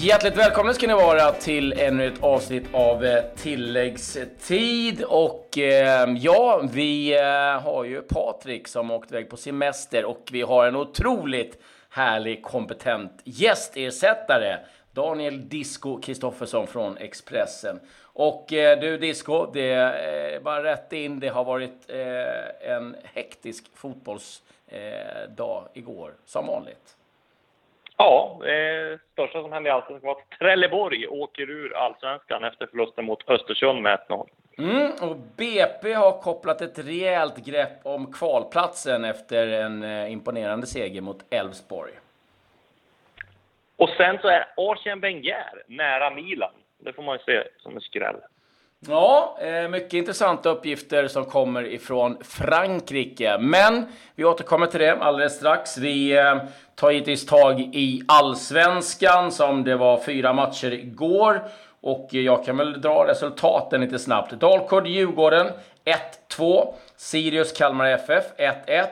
Hjärtligt välkomna ska ni vara till ännu ett avsnitt av eh, tilläggstid. Och eh, ja, vi eh, har ju Patrik som åkt iväg på semester och vi har en otroligt härlig, kompetent gästersättare. Daniel Disco Kristoffersson från Expressen. Och eh, du Disco, det är bara rätt in. Det har varit eh, en hektisk fotbollsdag igår, som vanligt. Ja, det största som hände i Allsvenskan var att Trelleborg åker ur Allsvenskan efter förlusten mot Östersund med 1-0. Mm, och BP har kopplat ett rejält grepp om kvalplatsen efter en eh, imponerande seger mot Elfsborg. Och sen så är Arsene Wenger nära Milan. Det får man ju se som en skräll. Ja, eh, mycket intressanta uppgifter som kommer ifrån Frankrike. Men vi återkommer till det alldeles strax. Vi eh, tar givetvis tag i allsvenskan som det var fyra matcher igår. Och jag kan väl dra resultaten lite snabbt. Dalkurd-Djurgården 1-2. Sirius Kalmar FF 1-1.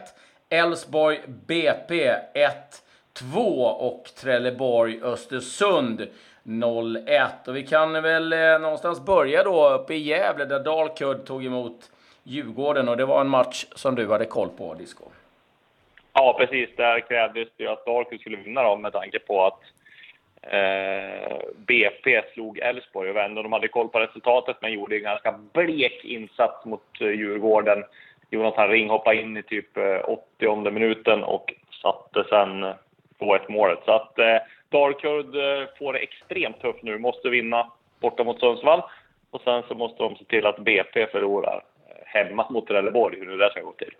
Elfsborg BP 1-2 och Trelleborg Östersund 0-1. Och vi kan väl eh, någonstans börja då uppe i Gävle där Dalkurd tog emot Djurgården och det var en match som du hade koll på, Disco. Ja, precis. Där krävdes det att Dalkurd skulle vinna då, med tanke på att eh, BP slog Elfsborg och vände. De hade koll på resultatet men gjorde en ganska blek insats mot eh, Djurgården. Jonathan Ring hoppade in i typ eh, 80 minuten och satte sen 2-1 målet. Så att eh, Dalkurd eh, får det extremt tufft nu. Måste vinna borta mot Sundsvall. Och sen så måste de se till att BP förlorar eh, hemma mot Trelleborg, hur det ska gå till.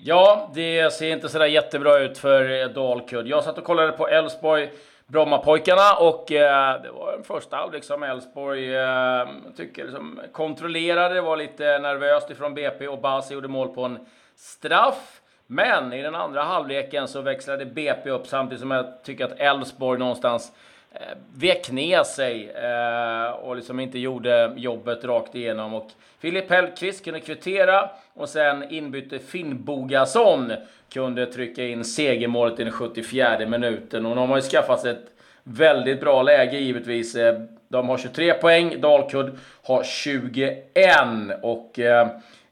Ja, det ser inte sådär jättebra ut för eh, Dalkurd. Jag satt och kollade på Elfsborg Brommapojkarna och eh, det var en första halvlek som Elfsborg eh, tycker liksom kontrollerade. Det var lite nervöst ifrån BP och Basi gjorde mål på en straff. Men i den andra halvleken så växlade BP upp samtidigt som jag tycker att Elfsborg någonstans eh, vek ner sig eh, och liksom inte gjorde jobbet rakt igenom. Och Filip Hellqvist kunde kvittera och sen inbytte Finn Bogason kunde trycka in segermålet i den 74 minuten. Och de har ju skaffat sig ett väldigt bra läge givetvis. Eh, de har 23 poäng, Dalkurd har 21 och Eh,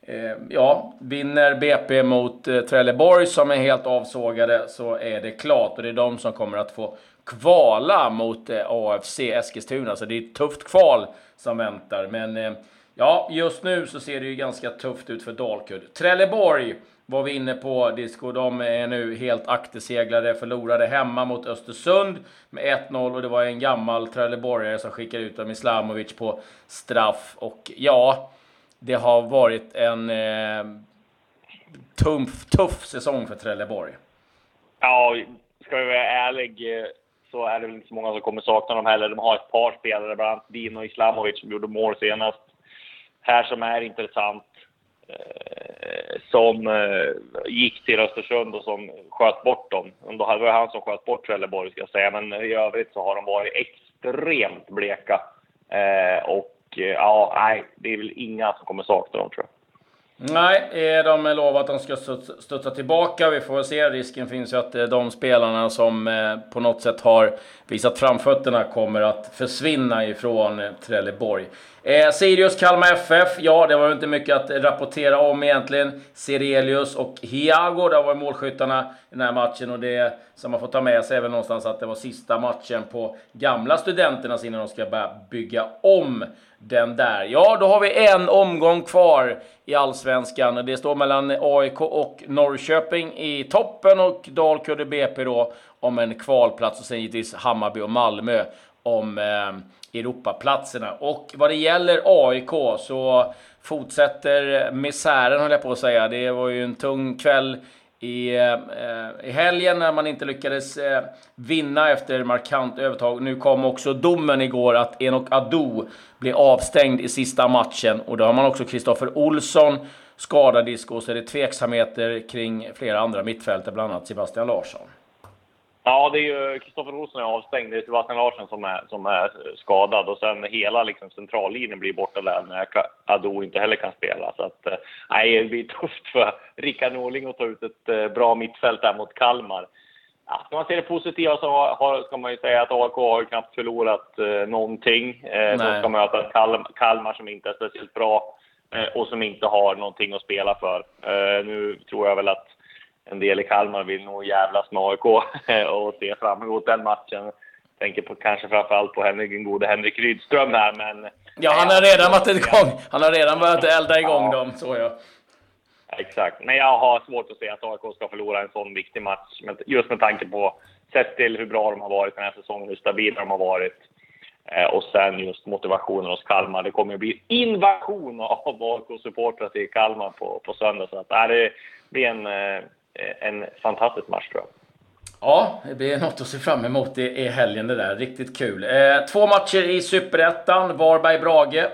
Eh, ja, vinner BP mot eh, Trelleborg som är helt avsågade så är det klart. Och det är de som kommer att få kvala mot eh, AFC Eskilstuna. Så det är ett tufft kval som väntar. Men eh, ja, just nu så ser det ju ganska tufft ut för Dalkurd. Trelleborg var vi inne på, Disco. De är nu helt akterseglade, förlorade hemma mot Östersund med 1-0 och det var en gammal Trelleborgare som skickade ut dem Islamovic på straff. Och ja, det har varit en eh, tuff, tuff säsong för Trelleborg. Ja, ska vi vara ärlig eh, så är det väl inte så många som kommer sakna dem heller. De har ett par spelare, bland annat Dino Islamovic som gjorde mål senast. Här som är intressant. Eh, som eh, gick till Östersund och som sköt bort dem. Då var det han som sköt bort Trelleborg ska jag säga. Men i övrigt så har de varit extremt bleka. Eh, och Eh, ja, nej, det är väl inga som kommer sakna dem tror jag. Nej, eh, de lovar att de ska studsa tillbaka. Vi får väl se. Risken finns ju att eh, de spelarna som på något sätt har visat framfötterna kommer att försvinna ifrån Trelleborg. Eh, Sirius Kalmar FF, ja det var inte mycket att rapportera om egentligen. Sirelius och Hiago, där var målskyttarna i den här matchen och det som man får ta med sig är väl någonstans att det var sista matchen på gamla studenternas innan de ska börja bygga om den där. Ja, då har vi en omgång kvar i Allsvenskan. Det står mellan AIK och Norrköping i toppen och Dalkurd BP då om en kvalplats och sen givetvis Hammarby och Malmö om eh, Europaplatserna. Och vad det gäller AIK så fortsätter misären höll jag på att säga. Det var ju en tung kväll i, eh, i helgen när man inte lyckades eh, vinna efter markant övertag. Nu kom också domen igår att Enok Adu blev avstängd i sista matchen och då har man också Kristoffer Olsson skadad i så är det tveksamheter kring flera andra mittfältare, bland annat Sebastian Larsson. Ja, det är ju Kristoffer Olsson är avstängd. Det är Sebastian Larsson som är, som är skadad och sen hela liksom, centrallinjen blir borta när Ado inte heller kan spela. Så att, eh, nej, det blir tufft för Rickard Norling att ta ut ett eh, bra mittfält där mot Kalmar. Ja, ska man se det positiva så har, ska man ju säga att AIK har knappt förlorat eh, någonting. Eh, de ska möta Kalmar, Kalmar som inte är speciellt bra eh, och som inte har någonting att spela för. Eh, nu tror jag väl att en del i Kalmar vill nog jävlas med AIK och se fram emot den matchen. Tänker på, kanske framförallt på Henrik, den gode Henrik Rydström här, men... Ja, han har redan varit igång. Han har redan börjat elda igång ja. dem, så ja. Exakt. Men jag har svårt att se att AIK ska förlora en sån viktig match. Just med tanke på, sett till hur bra de har varit den här säsongen, hur stabila de har varit. Eh, och sen just motivationen hos Kalmar. Det kommer att bli invasion av AIK-supportrar till Kalmar på, på söndag. Så att, äh, det blir en, eh, Eh, en fantastisk match tror jag. Ja, det blir något att se fram emot i helgen det där. Riktigt kul. Eh, två matcher i Superettan. Varberg-Brage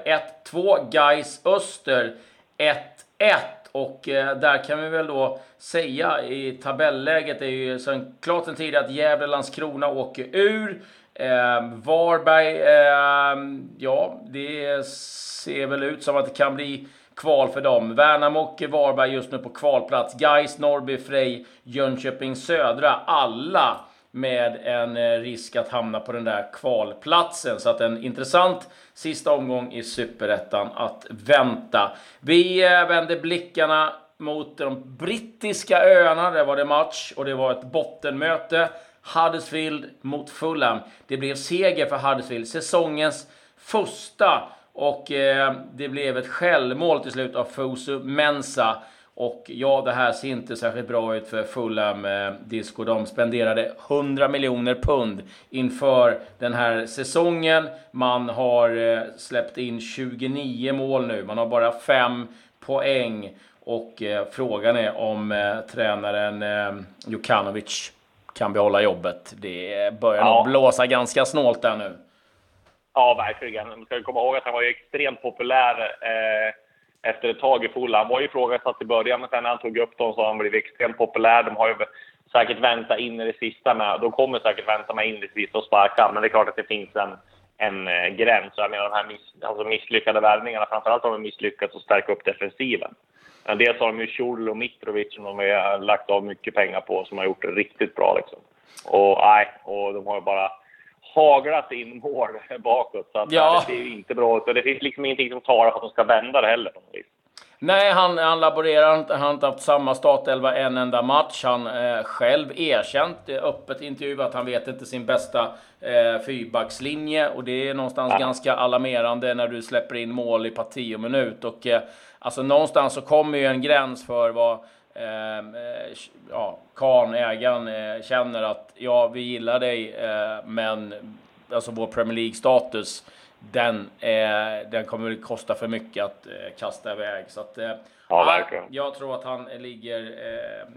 1-2. Gais Öster 1-1. Och eh, där kan vi väl då säga i tabelläget är ju sen, klart sen tidigare att Gävle-Landskrona åker ur. Eh, Varberg, eh, ja, det ser väl ut som att det kan bli kval för dem. Värnamo och Varberg just nu på kvalplats. Gais, Norrby, Frej, Jönköping Södra. Alla med en eh, risk att hamna på den där kvalplatsen. Så att en intressant sista omgång i Superettan att vänta. Vi eh, vänder blickarna mot de brittiska öarna. Där var det match och det var ett bottenmöte. Huddersfield mot Fulham. Det blev seger för Huddersfield. Säsongens första och eh, det blev ett självmål till slut av Fosu Mensa. Och ja, det här ser inte särskilt bra ut för Fulham eh, Disco. De spenderade 100 miljoner pund inför den här säsongen. Man har eh, släppt in 29 mål nu. Man har bara 5 poäng. Och eh, frågan är om eh, tränaren eh, Jukanovic kan behålla jobbet. Det börjar ja. nog blåsa ganska snålt där nu. Ja, verkligen. Man ska komma ihåg att han var ju extremt populär eh, efter ett tag i Fulham. Han var ju ifrågasatt i början, men sen när han tog upp dem så har han blivit extremt populär. De har ju säkert väntat in i det sista med, de kommer säkert vänta med in i det sista och sparka, men det är klart att det finns en, en eh, gräns. Jag menar de här miss, alltså misslyckade värvningarna, framförallt har de misslyckats att stärka upp defensiven. Men dels har de ju Schurl och Mitrovic som de har lagt av mycket pengar på, som har gjort det riktigt bra liksom. Och nej, och de har ju bara haglat in mål bakåt. Så att, ja. det ser inte bra ut. Och det finns liksom ingenting som talar för att de ska vända det heller. Nej, han, han laborerar inte. Han har inte haft samma startelva en enda match. Han eh, själv erkänt öppet intervju att han vet inte sin bästa eh, fyrbackslinje. Och det är någonstans ja. ganska alarmerande när du släpper in mål i parti och minut. Och eh, alltså någonstans så kommer ju en gräns för vad eh, ja, Kahn, ägaren, eh, känner att ja, vi gillar dig, eh, men alltså vår Premier League-status, den, eh, den kommer att kosta för mycket att eh, kasta iväg. Så att, eh, ja, verkligen. Jag tror att han ligger eh,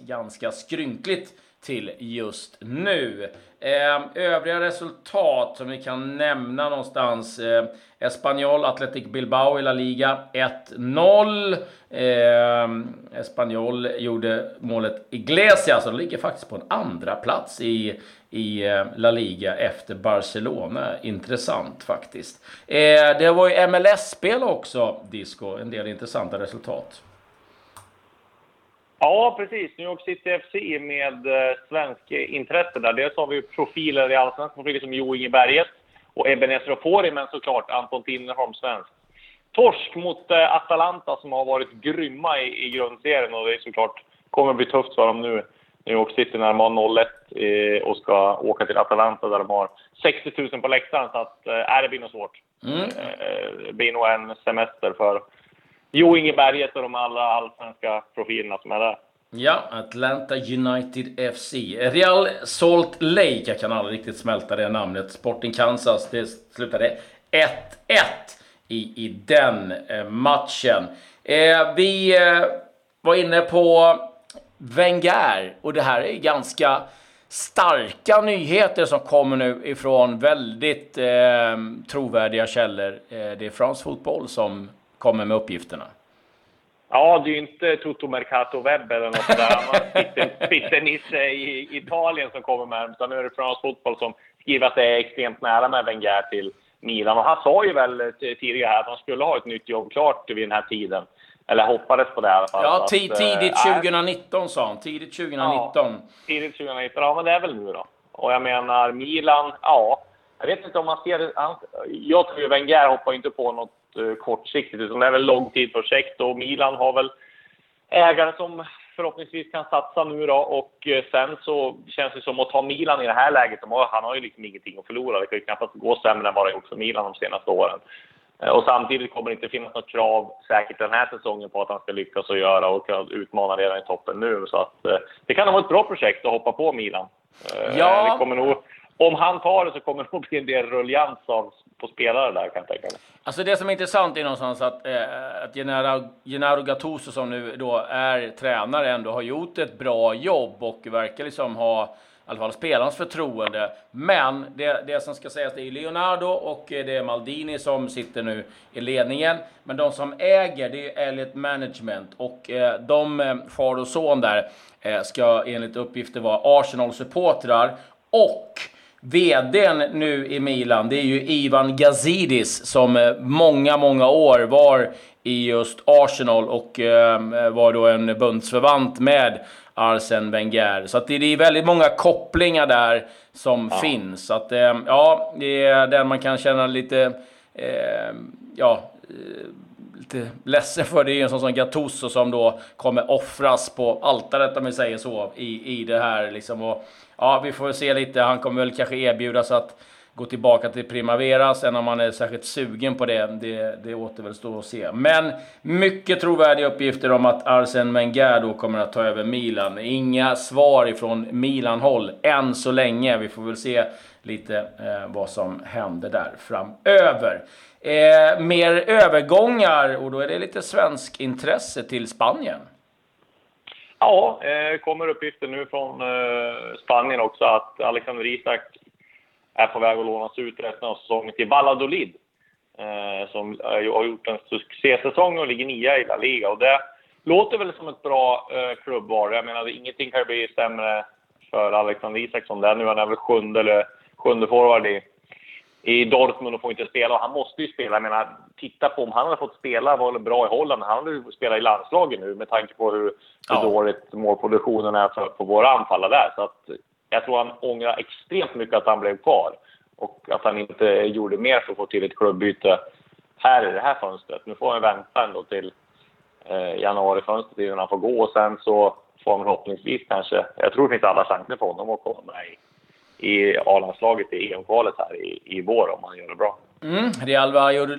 ganska skrynkligt till just nu. Eh, övriga resultat som vi kan nämna någonstans. Eh, Espanyol Athletic Bilbao i La Liga 1-0. Eh, Espanyol gjorde målet Iglesias och ligger faktiskt på en andra plats i, i eh, La Liga efter Barcelona. Intressant faktiskt. Eh, det var ju MLS-spel också, Disco. En del intressanta resultat. Ja, precis. New York City FC med eh, svensk intresse där. Dels har vi profiler i allsvenskan, profiler som Jo Inge Berget och Ebenezer Ofori, men såklart Anton Tinnerholm, svensk. Torsk mot eh, Atalanta som har varit grymma i, i grundserien och det är såklart kommer att bli tufft för dem nu. New York City när de har 0-1 eh, och ska åka till Atalanta där de har 60 000 på läktaren. Så att, eh, det blir nog svårt. Mm. Eh, det blir nog en semester för Jo Inge Berget och de allra allsvenska profilerna som är där. Ja, Atlanta United FC. Real Salt Lake, jag kan aldrig riktigt smälta det namnet. Sporting Kansas, det slutade 1-1 i, i den eh, matchen. Eh, vi eh, var inne på Wenger och det här är ganska starka nyheter som kommer nu ifrån väldigt eh, trovärdiga källor. Eh, det är fransk fotboll som kommer med uppgifterna. Ja, det är ju inte Toto Mercato Webb eller något där. Spitternisse i Italien som kommer med utan nu är det fransk fotboll som skriver att det är extremt nära med Wenger till Milan. Och han sa ju väl tidigare att han skulle ha ett nytt jobb klart vid den här tiden. Eller hoppades på det i alla fall. Ja, Så att, tidigt eh, 2019 sa han. Tidigt 2019. Ja, tidigt 2019. Ja, men det är väl nu då. Och jag menar, Milan, ja. Jag vet inte om man ser det. Han, jag tror ju Wenger hoppar inte på något kortsiktigt, utan det är väl långtidsprojekt och Milan har väl ägare som förhoppningsvis kan satsa nu då. Och eh, sen så känns det som att ta Milan i det här läget. De har, han har ju liksom ingenting att förlora. Det kan ju knappast gå sämre än vad det har gjort för Milan de senaste åren. Eh, Och samtidigt kommer det inte finnas något krav säkert den här säsongen på att han ska lyckas och göra och utmana redan i toppen nu. Så att eh, det kan vara ett bra projekt att hoppa på Milan. Eh, Ja. Det kommer nog, om han tar det så kommer det nog bli en del rullians av, på spelare där kan jag tänka mig. Alltså det som är intressant är någonstans att, eh, att Gennaro, Gennaro Gattuso som nu då är tränare ändå har gjort ett bra jobb och verkar liksom ha i alla fall spelarnas förtroende. Men det, det som ska sägas det är Leonardo och det är Maldini som sitter nu i ledningen. Men de som äger det är Elliot Management och eh, de, eh, far och son där, eh, ska enligt uppgifter vara Arsenal-supportrar och VDn nu i Milan, det är ju Ivan Gazidis som eh, många, många år var i just Arsenal och eh, var då en bundsförvant med Arsene Wenger. Så att det är väldigt många kopplingar där som finns. Så att eh, ja, det är den man kan känna lite, eh, ja, lite ledsen för. Det är ju en sån som Gattuso som då kommer offras på altaret om vi säger så i, i det här liksom. Och, ja, vi får väl se lite. Han kommer väl kanske erbjudas att gå tillbaka till Primavera. Sen om han är särskilt sugen på det, det, det återstår att se. Men mycket trovärdiga uppgifter om att Arsene Wenger då kommer att ta över Milan. Inga svar ifrån Milan-håll än så länge. Vi får väl se lite eh, vad som händer där framöver. Eh, mer övergångar och då är det lite svensk intresse till Spanien. Ja, eh, kommer uppgifter nu från eh, Spanien också att Alexander Isak är på väg att lånas ut resten av säsongen till Valladolid. Eh, som eh, har gjort en succésäsong och ligger nia i La Liga. Och det låter väl som ett bra eh, klubbval. Jag menar, ingenting kan ju bli sämre för Alexander Isak som det är nu. Han är väl sjunde, eller, sjunde forward i, i Dortmund och får inte spela. Och han måste ju spela. Jag menar, titta på om han hade fått spela var bra i Holland. Han hade ju spelat i landslaget nu med tanke på hur, hur Ja. dåligt målproduktionen är för, på våra anfallare där. Så att jag tror han ångrar extremt mycket att han blev kvar. Och att han inte gjorde mer för att få till ett klubbyte här i det här fönstret. Nu får han vänta ändå till eh, januarifönstret innan han får gå. Och sen så får han förhoppningsvis kanske, jag tror det finns alla chanser för honom att komma med i, i A-landslaget i EM-kvalet här i, i vår om han gör det bra. Mm, Real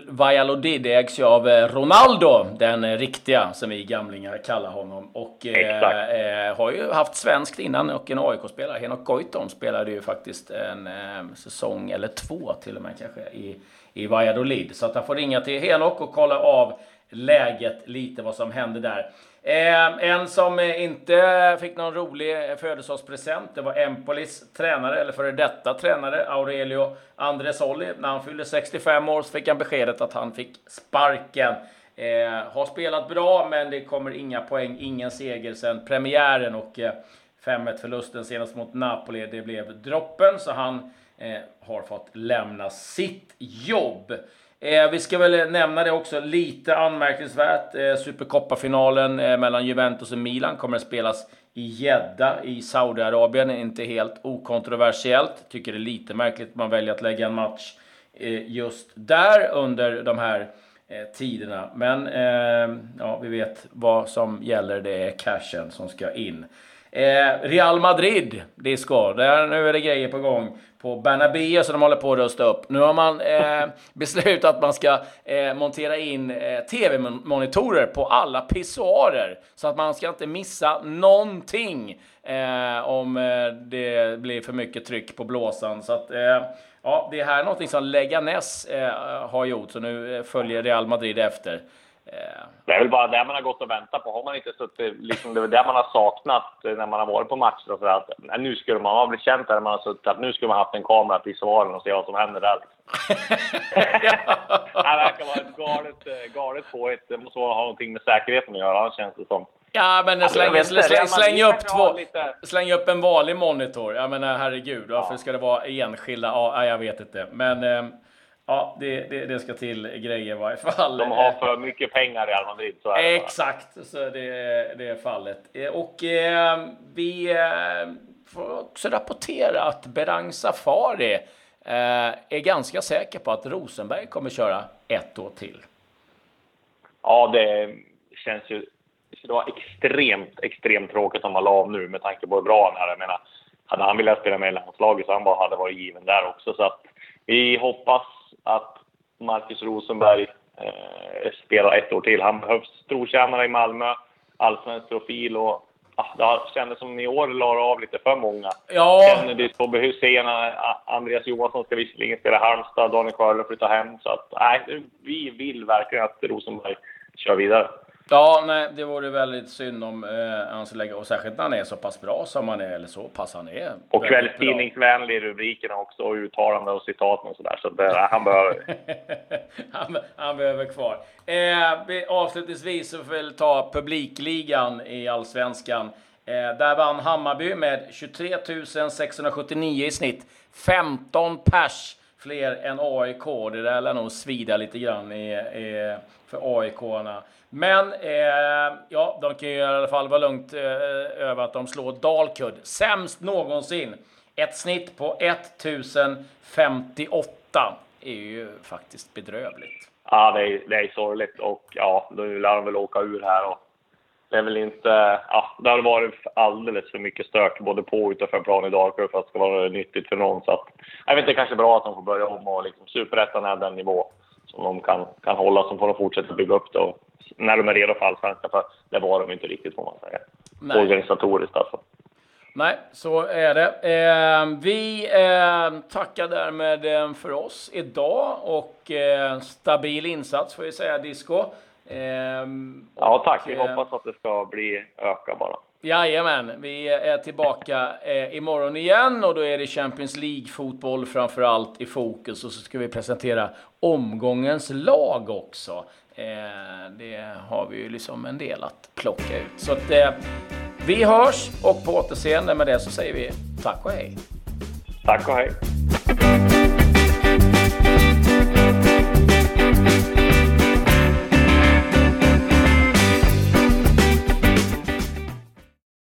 Valladolid ägs ju av eh, Ronaldo, den eh, riktiga som vi gamlingar kallar honom. Och eh, eh, har ju haft svenskt innan och en AIK-spelare. Henok Goitom spelade ju faktiskt en eh, säsong, eller två till och med kanske, i, i Valladolid. Så att han får ringa till Henok och kolla av läget lite, vad som hände där. Eh, en som eh, inte fick någon rolig eh, födelsedagspresent, det var Empolis tränare, eller före detta tränare, Aurelio Andresoli. När han fyllde 65 år så fick han beskedet att han fick sparken. Eh, har spelat bra, men det kommer inga poäng, ingen seger sen premiären och eh, 5-1 förlusten senast mot Napoli, det blev droppen, så han eh, har fått lämna sitt jobb. Eh, vi ska väl nämna det också, lite anmärkningsvärt. Eh, Supercoppa-finalen eh, mellan Juventus och Milan kommer att spelas i Jeddah i Saudiarabien. Inte helt okontroversiellt. Tycker det är lite märkligt att man väljer att lägga en match eh, just där under de här eh, tiderna. Men eh, ja, vi vet vad som gäller. Det är cashen som ska in. Eh, Real Madrid, Disco. Där, nu är det grejer på gång på Bernabéu som de håller på att rusta upp. Nu har man eh, beslutat att man ska eh, montera in eh, tv-monitorer på alla pissoarer. Så att man ska inte missa någonting eh, om eh, det blir för mycket tryck på blåsan. Så att, eh, ja, det här är någonting som Leganes eh, har gjort, så nu eh, följer Real Madrid efter. Eh, Det är väl bara det man har gått och väntat på. Har man inte suttit, liksom, det är det man har saknat eh, när man har varit på matcher och så att nej, Nu skulle man ha blivit känt där man har suttit, att nu skulle man haft en kamera på svaren och se vad som händer där. det verkar vara ett galet, eh, galet påhitt. Det måste ha någonting med säkerheten att göra, känns det som. Ja, men släng, släng, släng, släng upp har två, lite- släng upp en vanlig monitor. Jag menar herregud, varför Ja. ska det vara enskilda? Ja, jag vet inte. Men eh, Ja, det, det, det, ska till grejer i varje fall. De har för mycket pengar i Real Madrid. Så är det Exakt, så det, det är fallet. Och eh, vi eh, får också rapportera att Berang Safari eh, är ganska säker på att Rosenberg kommer köra ett år till. Ja, det känns ju... Det var extremt, extremt tråkigt om man la av nu med tanke på hur bra han är. Jag menar, hade han velat spela med i landslaget så han bara hade varit given där också. Så att vi hoppas att Marcus Rosenberg eh, spelar ett år till. Han behövs trotjänare i Malmö, allsvensk profil och ah, det kändes som i år la av lite för många. Ja. Kennedy, Tobbe Hysén, Andreas Johansson ska visserligen spela Halmstad, Daniel Sjöler flytta hem. Så att, nej, vi vill verkligen att Rosenberg kör vidare. Ja, nej, det vore väldigt synd om eh, han skulle lägga, och särskilt när han är så pass bra som han är, eller så pass han är. Och kvällstidningsvänlig i rubrikerna också, och uttalanden och citat och sådär. Så det, han behöver han, han behöver kvar. Eh, avslutningsvis så får vi ta publikligan i Allsvenskan. Eh, där vann Hammarby med 23 679 i snitt. 15 pers fler än AIK. Det där lär nog svida lite grann i, i, för AIK-arna. Men eh, ja, de kan ju i alla fall vara lugnt eh, över att de slår Dalkurd. Sämst någonsin. Ett snitt på 1058 är ju faktiskt bedrövligt. Ja, det är, det är sorgligt och ja, nu lär de väl åka ur här och det är väl inte, ja, det har varit alldeles för mycket stök både på och utanför plan i Dalkurd för att det ska vara nyttigt för någon. Så att, jag vet inte, kanske bra att de får börja om och liksom superettan är den nivå som de kan, kan hålla, så får de fortsätta bygga upp det. Och när de är redo för allsvenskan, för det var de inte riktigt får man säga. Nej. Organisatoriskt alltså. Nej, så är det. Eh, vi eh, tackar därmed eh, för oss idag och eh, stabil insats får vi säga, Disco. Ehm, ja, tack. Vi eh, hoppas att det ska bli öka bara. Jajamän, vi är tillbaka eh, imorgon igen och då är det Champions League-fotboll framför allt i fokus och så ska vi presentera omgångens lag också. Eh, det har vi ju liksom en del att plocka ut. Så att, eh, vi hörs och på återseende med det så säger vi tack och hej. Tack och hej.